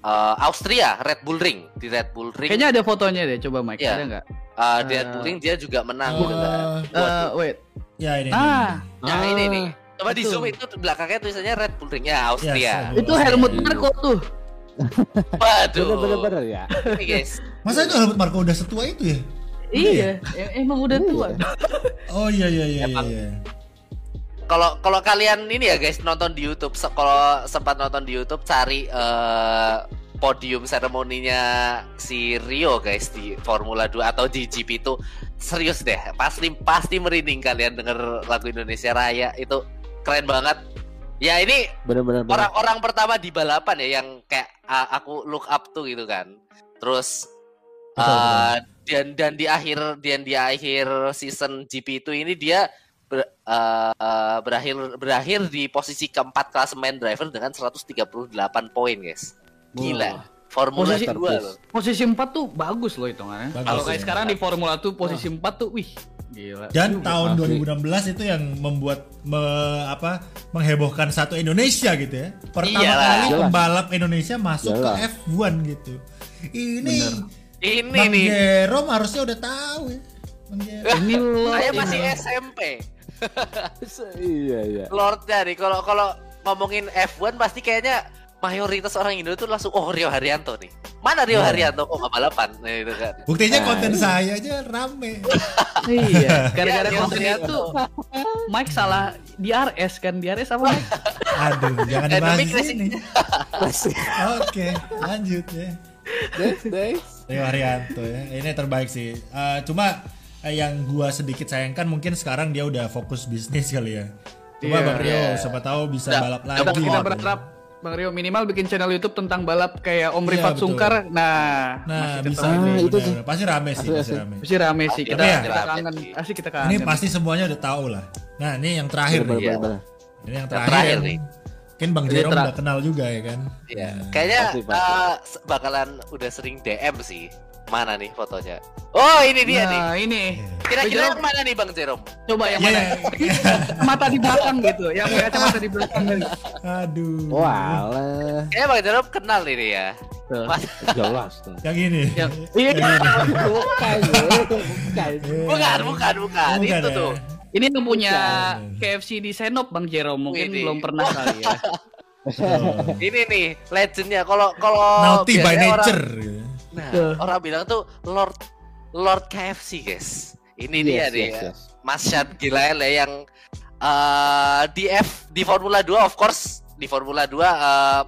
[SPEAKER 3] uh, Austria Red Bull Ring. Di Red Bull Ring.
[SPEAKER 2] Kayaknya ada fotonya deh coba Mike.
[SPEAKER 3] Iya.
[SPEAKER 2] ada nggak?
[SPEAKER 3] Uh, di Red
[SPEAKER 2] Eh,
[SPEAKER 3] Bull Ring dia juga menang gitu kan.
[SPEAKER 1] Eh,
[SPEAKER 2] Eh, wait.
[SPEAKER 1] Ya ini.
[SPEAKER 2] ah.
[SPEAKER 3] Nah
[SPEAKER 4] Ah.
[SPEAKER 3] ini nih coba di zoom itu belakangnya tulisannya Red Bull Ring ya Austria
[SPEAKER 1] Yes, Bull.
[SPEAKER 2] itu Helmut
[SPEAKER 1] Iya.
[SPEAKER 2] Marko tuh
[SPEAKER 3] waduh
[SPEAKER 4] bener-bener ya.
[SPEAKER 3] guys
[SPEAKER 1] Masa itu Helmut Marko udah setua itu ya?
[SPEAKER 2] iya em- emang udah tua
[SPEAKER 1] Oh iya iya iya iya.
[SPEAKER 3] Emang.
[SPEAKER 1] iya.
[SPEAKER 3] kalau kalau kalian ini ya guys nonton di YouTube se- kalau sempat nonton di YouTube cari eh, podium seremoninya si Rio guys di Formula 2 atau di GP itu serius deh pasti pasti merinding kalian denger lagu Indonesia Raya itu keren banget ya ini
[SPEAKER 4] Bener-bener.
[SPEAKER 3] orang-orang pertama di balapan ya yang kayak a- aku look up tuh gitu kan terus
[SPEAKER 1] Betul,
[SPEAKER 3] Eh, dan dan di akhir dan di akhir season GP itu ini dia ber- eh, berakhir berakhir di posisi keempat klasemen driver dengan 138 poin guys. Gila. Formula
[SPEAKER 2] Posisi-
[SPEAKER 3] 2 loh.
[SPEAKER 2] Posisi 4 tuh bagus loh hitungannya. Kalau kayak
[SPEAKER 1] ya.
[SPEAKER 2] sekarang di Formula 2 posisi 4 tuh wih gila.
[SPEAKER 1] Dan tahun
[SPEAKER 4] Asli.
[SPEAKER 1] 2016 itu yang membuat me- apa menghebohkan satu Indonesia gitu ya. Pertama
[SPEAKER 3] Iyalah.
[SPEAKER 1] kali pembalap Indonesia masuk
[SPEAKER 4] Jelas.
[SPEAKER 1] ke F1 gitu. Ini
[SPEAKER 3] Ini
[SPEAKER 1] Bang
[SPEAKER 3] nih.
[SPEAKER 1] Jerome harusnya udah tahu ya. Bang.
[SPEAKER 2] Ini
[SPEAKER 3] Saya masih SMP. <laughs>
[SPEAKER 4] iya iya.
[SPEAKER 3] Lordnya nih kalau kalau ngomongin F1 pasti kayaknya mayoritas orang Indo tuh langsung oh Rio Haryanto nih. Mana Rio
[SPEAKER 1] Iya.
[SPEAKER 3] Haryanto kok nggak balapan? Nah, itu kan.
[SPEAKER 1] Buktinya
[SPEAKER 4] Nah,
[SPEAKER 1] konten
[SPEAKER 4] iya.
[SPEAKER 1] saya aja rame. <laughs>
[SPEAKER 2] Iya, gara-gara
[SPEAKER 3] Iya,
[SPEAKER 2] konten
[SPEAKER 3] Rio
[SPEAKER 2] itu Mike salah di RS kan, di RS apa Mike?
[SPEAKER 1] Aduh, jangan dibahas di sini. Oke, lanjut ya. Rio Haryanto ya. Ini terbaik sih. Eh, cuma eh, yang gua sedikit sayangkan mungkin sekarang dia udah fokus bisnis kali ya. Coba
[SPEAKER 2] Iya.
[SPEAKER 1] Bang Rio,
[SPEAKER 3] Iya.
[SPEAKER 1] siapa tahu bisa
[SPEAKER 3] Udah-
[SPEAKER 1] balap lagi.
[SPEAKER 2] Kita,
[SPEAKER 1] gitu.
[SPEAKER 2] berharap Bang Rio minimal bikin channel YouTube tentang balap kayak Om
[SPEAKER 1] Iya,
[SPEAKER 2] Rifat
[SPEAKER 1] betul.
[SPEAKER 2] Sungkar. Nah,
[SPEAKER 1] Nah,
[SPEAKER 2] masih
[SPEAKER 1] bisa
[SPEAKER 2] ketemu.
[SPEAKER 4] Ah, itu sih.
[SPEAKER 1] Pasti rame sih, pasti rame.
[SPEAKER 2] Pasti rame sih kita
[SPEAKER 1] ya,
[SPEAKER 2] kita kangen. Asli kita kangen.
[SPEAKER 1] Ini pasti semuanya udah tahu lah. Nah, ini yang terakhir
[SPEAKER 4] Bener,
[SPEAKER 1] nih.
[SPEAKER 3] Iya.
[SPEAKER 4] bener, bener.
[SPEAKER 1] Ini yang
[SPEAKER 3] Yang
[SPEAKER 1] terakhir,
[SPEAKER 3] terakhir
[SPEAKER 1] yang
[SPEAKER 3] nih.
[SPEAKER 1] Mungkin Bang Jerome udah kenal juga ya kan?
[SPEAKER 3] Iya.
[SPEAKER 1] Nah,
[SPEAKER 3] Kayaknya
[SPEAKER 4] Pasti, pasti.
[SPEAKER 3] eh, se- bakalan udah sering DM sih. Mana nih fotonya? Oh, ini dia nih.
[SPEAKER 2] Nah, ini.
[SPEAKER 3] Kira-kira yang mana nih Bang Jerome?
[SPEAKER 2] Coba yang
[SPEAKER 1] Iya.
[SPEAKER 2] mana? Mata di belakang gitu. Yang kacamata di belakang tadi.
[SPEAKER 1] Aduh.
[SPEAKER 4] Walah,
[SPEAKER 3] Kayaknya Bang Jerome kenal ini ya.
[SPEAKER 4] Jelas tuh.
[SPEAKER 1] Yang ini.
[SPEAKER 2] Yang iya.
[SPEAKER 4] Bukan, bukan.
[SPEAKER 3] bukan, bukan, bukan.
[SPEAKER 1] Bukan
[SPEAKER 3] Itu
[SPEAKER 1] ya?
[SPEAKER 3] tuh.
[SPEAKER 2] Ini yang punya
[SPEAKER 1] Bukan.
[SPEAKER 2] KFC di Senop Bang Jerome mungkin
[SPEAKER 3] Widih.
[SPEAKER 2] belum pernah kali ya.
[SPEAKER 1] Oh. <laughs>
[SPEAKER 3] Ini nih legendnya. Kalau kalau
[SPEAKER 1] Naughty by
[SPEAKER 3] orang-
[SPEAKER 1] nature. gitu.
[SPEAKER 3] Nah,
[SPEAKER 2] Tuh.
[SPEAKER 3] orang bilang tuh Lord Lord KFC, guys. Ini dia
[SPEAKER 4] Yes,
[SPEAKER 3] nih.
[SPEAKER 4] yes,
[SPEAKER 3] ya.
[SPEAKER 4] yes.
[SPEAKER 3] Mas Syad Gilael ya yang eh, di F di Formula 2 of course di Formula 2 eh,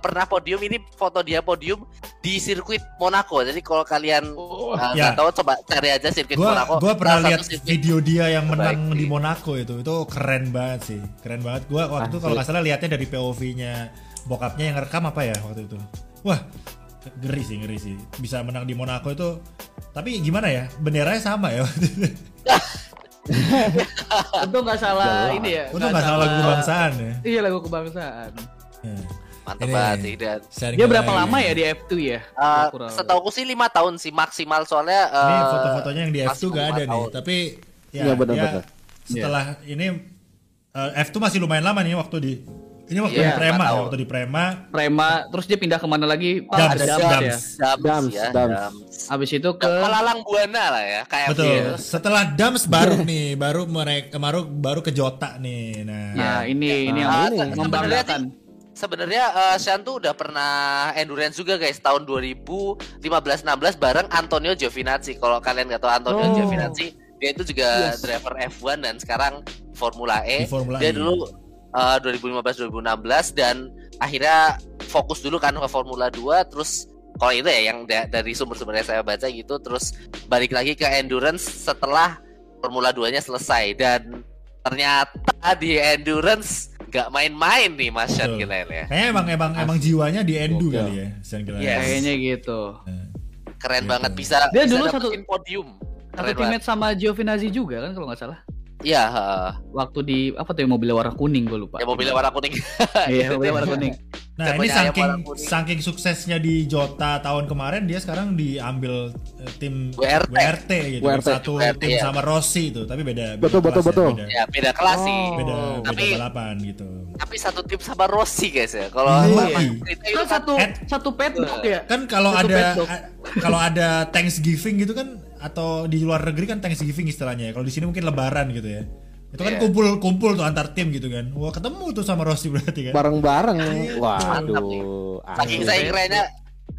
[SPEAKER 3] pernah podium ini foto dia podium di sirkuit Monaco. Jadi kalau kalian eh,
[SPEAKER 1] Ya.
[SPEAKER 3] nggak tahu coba cari aja sirkuit
[SPEAKER 1] Gua
[SPEAKER 3] Monaco.
[SPEAKER 1] gua pernah lihat video dia yang menang di. Monaco itu. Itu keren banget sih. Keren banget. Gua waktu itu kalau nggak salah lihatnya dari POV-nya bokapnya yang rekam apa ya waktu itu. Wah, ngeri sih, ngeri sih. Bisa menang di Monaco itu. Tapi gimana ya? Benderanya sama ya waktu itu. <laughs>
[SPEAKER 2] Untung nggak salah
[SPEAKER 4] Jelas.
[SPEAKER 2] ini ya.
[SPEAKER 1] Itu
[SPEAKER 2] nggak
[SPEAKER 1] nggak salah lagu kebangsaan ya.
[SPEAKER 2] Iya lagu kebangsaan.
[SPEAKER 1] Ya.
[SPEAKER 3] Mantep
[SPEAKER 1] Ini
[SPEAKER 3] banget sih dan
[SPEAKER 2] Dia berapa
[SPEAKER 1] lagi.
[SPEAKER 2] lama ya di F2 ya?
[SPEAKER 3] eh,
[SPEAKER 2] Kurang.
[SPEAKER 3] setauku sih lima tahun sih maksimal soalnya.
[SPEAKER 1] Ini
[SPEAKER 3] eh,
[SPEAKER 1] foto-fotonya yang di F2
[SPEAKER 3] maksimum
[SPEAKER 1] gak ada nih,
[SPEAKER 3] tahun.
[SPEAKER 1] tapi ya,
[SPEAKER 4] Iya, benar, benar.
[SPEAKER 1] setelah ini eh, F2 masih lumayan lama nih waktu di ini waktu
[SPEAKER 3] Iya,
[SPEAKER 1] di Prema ya, waktu di Prema
[SPEAKER 2] Prema, terus dia pindah ke mana lagi? Pak,
[SPEAKER 1] Dams,
[SPEAKER 2] ada
[SPEAKER 1] Dams.
[SPEAKER 2] Dams ya.
[SPEAKER 3] Dams,
[SPEAKER 4] Dams,
[SPEAKER 3] ya,
[SPEAKER 4] Dams.
[SPEAKER 3] Dams.
[SPEAKER 2] Abis itu ke
[SPEAKER 3] Pelalang Buana lah ya, KFC.
[SPEAKER 1] betul.
[SPEAKER 3] itu.
[SPEAKER 1] Setelah Dams baru nih, baru mereka baru baru ke Jota nih. Nah,
[SPEAKER 2] Nah, ini ini yang
[SPEAKER 3] Ah,
[SPEAKER 4] ini.
[SPEAKER 3] se- sebenarnya
[SPEAKER 2] membanggakan.
[SPEAKER 3] Sebenarnya eh, Sean tuh udah pernah endurance juga guys tahun 2015-16 bareng Antonio Giovinazzi. Kalau kalian nggak tahu Antonio
[SPEAKER 4] Oh.
[SPEAKER 3] Giovinazzi, dia itu juga
[SPEAKER 4] Yes.
[SPEAKER 3] driver F1 dan sekarang Formula E.
[SPEAKER 1] Di Formula
[SPEAKER 3] dia
[SPEAKER 1] E.
[SPEAKER 3] dulu eh, 2015-2016 dan akhirnya fokus dulu kan ke Formula 2 terus kalau itu ya yang da- dari sumber-sumber yang saya baca gitu terus balik lagi ke endurance setelah Formula 2-nya selesai dan ternyata di endurance nggak main-main nih Mas Sean. Gilael ya.
[SPEAKER 1] kayaknya emang emang emang jiwanya di Endu
[SPEAKER 4] Gokil.
[SPEAKER 1] kali ya, Sean Gillian.
[SPEAKER 3] Yes.
[SPEAKER 2] Kayaknya gitu.
[SPEAKER 3] Keren
[SPEAKER 1] Gitu.
[SPEAKER 3] banget bisa
[SPEAKER 2] Dia
[SPEAKER 3] bisa
[SPEAKER 2] dulu
[SPEAKER 3] dapetin podium.
[SPEAKER 2] Satu
[SPEAKER 3] Keren banget.
[SPEAKER 2] teammate sama Giovinazzi juga kan kalau nggak salah.
[SPEAKER 3] Iya, heeh.
[SPEAKER 2] Waktu di apa tuh yang mobilnya warna kuning gue lupa.
[SPEAKER 3] ya mobilnya warna kuning.
[SPEAKER 2] Iya, <laughs> mobilnya warna kuning.
[SPEAKER 1] Nah,
[SPEAKER 3] Siapa
[SPEAKER 1] ini saking saking suksesnya di Jota tahun kemarin dia sekarang diambil eh, tim
[SPEAKER 3] WRT.
[SPEAKER 1] WRT gitu.
[SPEAKER 4] WRT.
[SPEAKER 1] Satu
[SPEAKER 3] WRT,
[SPEAKER 1] tim
[SPEAKER 3] ya.
[SPEAKER 1] sama Rossi itu, tapi beda beda
[SPEAKER 4] Betul, betul,
[SPEAKER 1] kelas ya,
[SPEAKER 4] betul.
[SPEAKER 1] beda.
[SPEAKER 3] ya beda kelas sih.
[SPEAKER 2] Oh.
[SPEAKER 1] Beda beda
[SPEAKER 3] Tapi-
[SPEAKER 1] balapan gitu.
[SPEAKER 3] Tapi satu tim sama Rossi guys ya. Kalau
[SPEAKER 1] Iya.
[SPEAKER 3] cerita itu
[SPEAKER 2] Kan satu
[SPEAKER 1] Ed-
[SPEAKER 2] satu paddock ya.
[SPEAKER 1] kan kalau
[SPEAKER 2] Satu
[SPEAKER 1] ada kalau ada Thanksgiving gitu kan atau di luar negeri kan Thanksgiving istilahnya ya. Kalau di sini mungkin Lebaran gitu ya. Itu kan
[SPEAKER 3] Iya.
[SPEAKER 1] kumpul-kumpul tuh antar tim gitu kan. Wah ketemu tuh sama Rossi berarti kan.
[SPEAKER 4] Bareng-bareng.
[SPEAKER 3] Mantap nih.
[SPEAKER 4] Waduh.
[SPEAKER 3] saking saya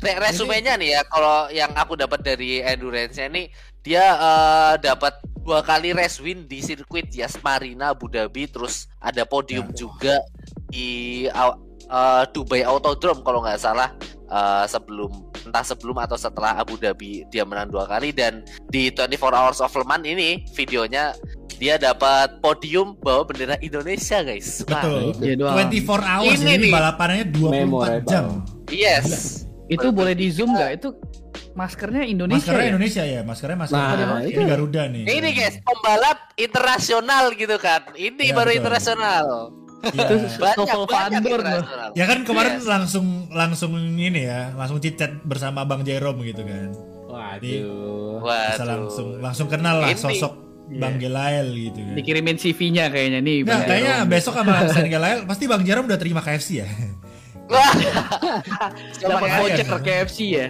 [SPEAKER 3] re- resumenya nih ya kalau yang aku dapat dari endurance-nya nih dia eh, dapat dua kali race win di sirkuit Yas Marina Abu Dhabi terus ada podium juga di eh, Dubai Autodrome kalau nggak salah eh, sebelum entah sebelum atau setelah Abu Dhabi dia menang dua kali dan di 24 Hours of Le Mans ini videonya dia dapat podium bawa bendera Indonesia guys. Wah,
[SPEAKER 1] Betul.
[SPEAKER 2] Iya doang.
[SPEAKER 1] 24 hours
[SPEAKER 3] Ini
[SPEAKER 1] ini, balapannya 24
[SPEAKER 4] Memorable.
[SPEAKER 1] jam.
[SPEAKER 3] Yes.
[SPEAKER 2] Itu boleh di zoom nggak? Itu maskernya Indonesia
[SPEAKER 1] maskernya
[SPEAKER 2] ya?
[SPEAKER 1] Indonesia ya, maskernya masker
[SPEAKER 4] Nah,
[SPEAKER 1] ini
[SPEAKER 4] itu.
[SPEAKER 1] Garuda nih.
[SPEAKER 3] Ini guys, pembalap internasional gitu kan. Ini
[SPEAKER 1] Ya,
[SPEAKER 3] baru
[SPEAKER 1] betul.
[SPEAKER 3] internasional.
[SPEAKER 1] Iya.
[SPEAKER 2] Itu
[SPEAKER 3] Banyak
[SPEAKER 2] Vandor.
[SPEAKER 1] Ya kan kemarin
[SPEAKER 3] Yes.
[SPEAKER 1] langsung langsung ini ya, langsung cicet bersama Bang Jerome gitu kan.
[SPEAKER 4] Waduh.
[SPEAKER 3] Waduh.
[SPEAKER 1] langsung langsung kenal lah
[SPEAKER 3] Ini.
[SPEAKER 1] sosok Bang Gelael gitu kan.
[SPEAKER 2] Dikirimin CV-nya kayaknya nih. Bang
[SPEAKER 1] kayaknya
[SPEAKER 2] Jerome.
[SPEAKER 1] besok sama <laughs> Sen Gelael pasti Bang Jerome udah terima KFC ya.
[SPEAKER 3] Wah.
[SPEAKER 2] dapat
[SPEAKER 1] Kaya
[SPEAKER 2] voucher
[SPEAKER 1] kan?
[SPEAKER 2] KFC ya.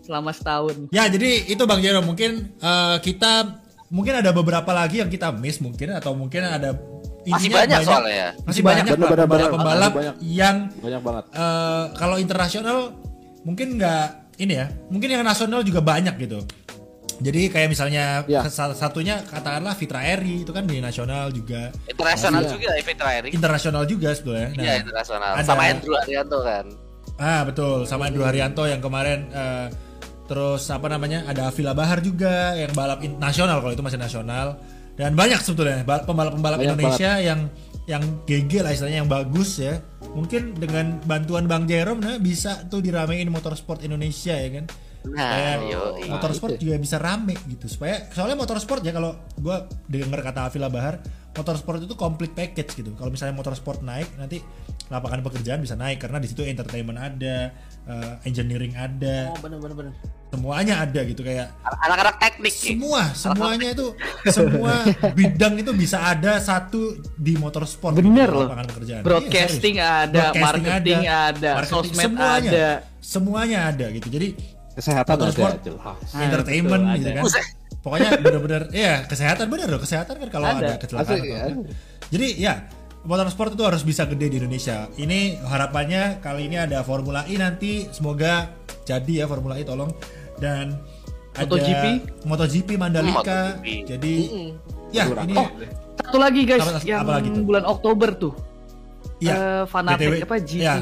[SPEAKER 2] Selama setahun.
[SPEAKER 1] ya jadi itu Bang Jerome mungkin eh, kita mungkin ada beberapa lagi yang kita miss mungkin atau mungkin ada
[SPEAKER 3] Masih
[SPEAKER 1] intinya
[SPEAKER 3] banyak soalnya ya.
[SPEAKER 1] Masih banyak
[SPEAKER 4] Bener, bener, bener. Masih banyak.
[SPEAKER 1] yang
[SPEAKER 4] Banyak banget.
[SPEAKER 1] eh, kalau internasional mungkin nggak ini ya mungkin yang nasional juga banyak gitu jadi kayak misalnya
[SPEAKER 4] Ya.
[SPEAKER 1] satunya katakanlah Fitra Eri itu kan di nasional juga
[SPEAKER 3] Internasional
[SPEAKER 4] Iya.
[SPEAKER 3] juga Evita Eric.
[SPEAKER 1] internasional juga sebetulnya Nah,
[SPEAKER 3] Iya, internasional.
[SPEAKER 1] ada-
[SPEAKER 3] Sama Andrew Arianto kan.
[SPEAKER 1] ah betul sama Andrew Haryanto yang kemarin eh, terus apa namanya ada Avila Bahar juga yang balap nasional kalau itu masih nasional dan banyak sebetulnya bal- pembalap-pembalap Indonesia yang yang GG lah istilahnya yang bagus ya mungkin dengan bantuan Bang Jerome nah bisa tuh diramein motorsport Indonesia ya kan
[SPEAKER 3] Nah,
[SPEAKER 1] Kayak
[SPEAKER 3] yoi.
[SPEAKER 1] motorsport juga bisa rame gitu supaya soalnya motorsport ya kalau gua denger kata Avila Bahar motorsport itu complete package gitu kalau misalnya motorsport naik nanti lapangan pekerjaan bisa naik karena di situ entertainment ada eh, engineering ada
[SPEAKER 4] bener bener bener.
[SPEAKER 1] semuanya ada gitu kayak
[SPEAKER 3] Anak-anak teknik.
[SPEAKER 1] Semua semuanya itu semua bidang itu bisa ada satu di motorsport
[SPEAKER 2] Bener
[SPEAKER 1] gitu,
[SPEAKER 2] loh.
[SPEAKER 1] lapangan pekerjaan
[SPEAKER 2] Broadcasting
[SPEAKER 1] Iya,
[SPEAKER 2] ada,
[SPEAKER 1] Broadcasting
[SPEAKER 2] marketing ada,
[SPEAKER 1] marketing,
[SPEAKER 2] sosmed
[SPEAKER 1] semuanya,
[SPEAKER 2] ada.
[SPEAKER 1] semuanya ada gitu jadi
[SPEAKER 4] Kesehatan
[SPEAKER 1] Motorsport.
[SPEAKER 4] ada jelas.
[SPEAKER 1] Entertainment
[SPEAKER 2] betul,
[SPEAKER 1] gitu
[SPEAKER 2] ada.
[SPEAKER 1] kan pokoknya bener-bener ya kesehatan bener loh kesehatan kan kalau
[SPEAKER 2] Ada.
[SPEAKER 1] ada, kecelakaan
[SPEAKER 4] Asli,
[SPEAKER 1] atau
[SPEAKER 4] ya.
[SPEAKER 1] jadi ya motorsport itu harus bisa gede di Indonesia ini harapannya kali ini ada Formula E nanti semoga jadi ya Formula E tolong dan ada
[SPEAKER 2] MotoGP?
[SPEAKER 1] MotoGP Mandalika
[SPEAKER 3] MotoGP.
[SPEAKER 1] jadi ya
[SPEAKER 4] Kurang.
[SPEAKER 1] ini
[SPEAKER 2] Oh, satu lagi guys
[SPEAKER 1] Apa-
[SPEAKER 2] yang
[SPEAKER 1] apa lagi tuh?
[SPEAKER 2] bulan Oktober tuh.
[SPEAKER 1] ya
[SPEAKER 2] eh, fanatik
[SPEAKER 1] BTW,
[SPEAKER 2] apa, GT?
[SPEAKER 1] ya,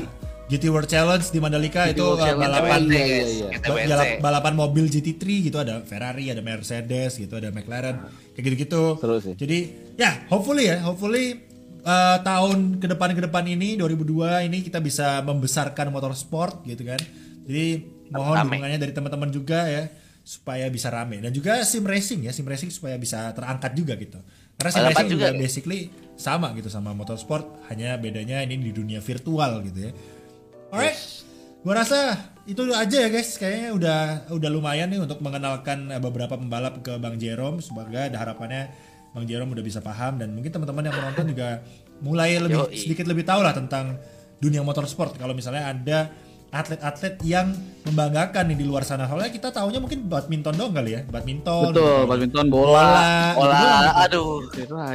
[SPEAKER 1] GT World Challenge di Mandalika
[SPEAKER 2] GT
[SPEAKER 1] itu
[SPEAKER 2] World Challenge.
[SPEAKER 1] balapan
[SPEAKER 4] Oh, iya, iya, iya.
[SPEAKER 1] Ba-
[SPEAKER 3] WC.
[SPEAKER 1] balap- balapan mobil GT3 gitu ada Ferrari, ada Mercedes gitu, ada McLaren kayak gitu-gitu. Jadi ya hopefully ya, hopefully uh, tahun ke depan ke depan ini 2002 ini kita bisa membesarkan motorsport gitu kan. Jadi mohon
[SPEAKER 3] Rame.
[SPEAKER 1] dukungannya dari teman-teman juga ya supaya bisa rame dan juga sim racing ya, sim racing supaya bisa terangkat juga gitu. Karena sim racing juga,
[SPEAKER 3] juga, ya?
[SPEAKER 1] basically sama gitu sama motorsport, hanya bedanya ini di dunia virtual gitu ya. Alright, gua rasa itu aja ya guys. Kayaknya udah udah lumayan nih untuk mengenalkan eh, beberapa pembalap ke Bang Jerome. Semoga ada harapannya Bang Jerome udah bisa paham dan mungkin teman-teman yang menonton juga mulai lebih
[SPEAKER 3] Yoi.
[SPEAKER 1] sedikit lebih tahu lah tentang dunia motorsport. Kalau misalnya ada atlet-atlet yang membanggakan nih di luar sana. Soalnya kita taunya mungkin badminton dong kali ya, badminton.
[SPEAKER 2] Betul,
[SPEAKER 1] gitu.
[SPEAKER 2] badminton, bola.
[SPEAKER 3] Olah,
[SPEAKER 1] doang gitu.
[SPEAKER 3] aduh.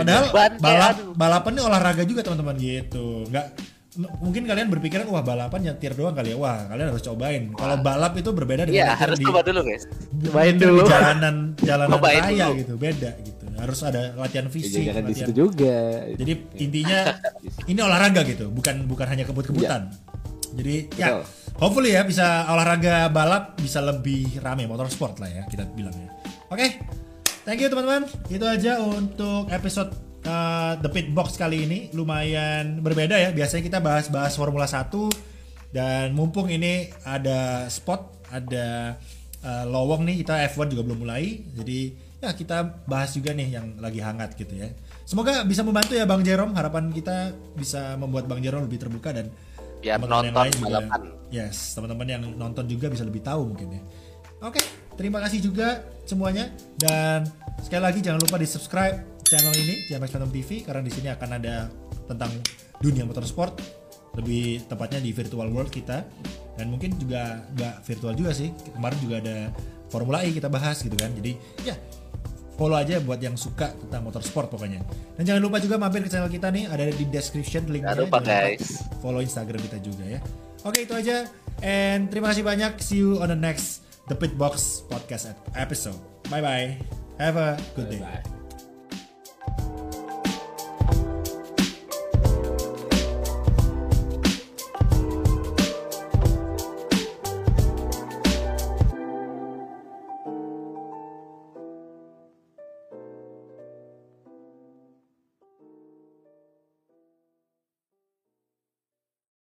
[SPEAKER 1] Padahal balap balapan ini olahraga juga teman-teman gitu. Nggak m- mungkin kalian berpikiran wah balapan nyetir doang kali ya. Wah, kalian harus cobain. Kalau balap itu berbeda dengan
[SPEAKER 3] Iya,
[SPEAKER 1] nyetir
[SPEAKER 3] harus
[SPEAKER 1] di,
[SPEAKER 3] coba dulu guys.
[SPEAKER 2] Cobain dulu.
[SPEAKER 1] di jalanan jalanan
[SPEAKER 3] Cobain
[SPEAKER 1] raya
[SPEAKER 3] dulu.
[SPEAKER 1] gitu. Beda gitu. Harus ada latihan
[SPEAKER 4] Ya,
[SPEAKER 1] fisik,
[SPEAKER 4] di
[SPEAKER 1] latihan.
[SPEAKER 4] situ juga.
[SPEAKER 1] Jadi intinya <laughs> ini olahraga gitu, bukan bukan hanya kebut-kebutan. Jadi ya,
[SPEAKER 4] Betul.
[SPEAKER 1] hopefully ya bisa olahraga balap bisa lebih rame motorsport lah ya kita bilang ya. Oke, thank you teman-teman. Itu aja untuk episode uh, The Pit Box kali ini. Lumayan berbeda ya. Biasanya kita bahas-bahas Formula 1 dan mumpung ini ada spot, ada uh, lowong nih kita F1 juga belum mulai. Jadi ya kita bahas juga nih yang lagi hangat gitu ya. Semoga bisa membantu ya Bang Jerome. Harapan kita bisa membuat Bang Jerome lebih terbuka dan
[SPEAKER 3] Biar
[SPEAKER 1] teman-teman yang lain juga-
[SPEAKER 3] balapan.
[SPEAKER 1] Yes, teman-teman yang nonton juga bisa lebih tahu mungkin ya. Oke, terima kasih juga semuanya dan sekali lagi jangan lupa di subscribe channel ini JMX Phantom TV karena di sini akan ada tentang dunia motorsport lebih tepatnya di virtual world kita dan mungkin juga nggak virtual juga sih kemarin juga ada Formula E kita bahas gitu kan jadi ya follow aja buat yang suka tentang motorsport pokoknya dan jangan lupa juga mampir ke channel kita nih ada di description linknya
[SPEAKER 3] Jangan lupa, guys.
[SPEAKER 1] follow Instagram kita juga ya. Oke itu aja. And terima kasih banyak. See you on the next The Pitbox podcast episode. Bye bye. Have a good day.
[SPEAKER 4] Bye.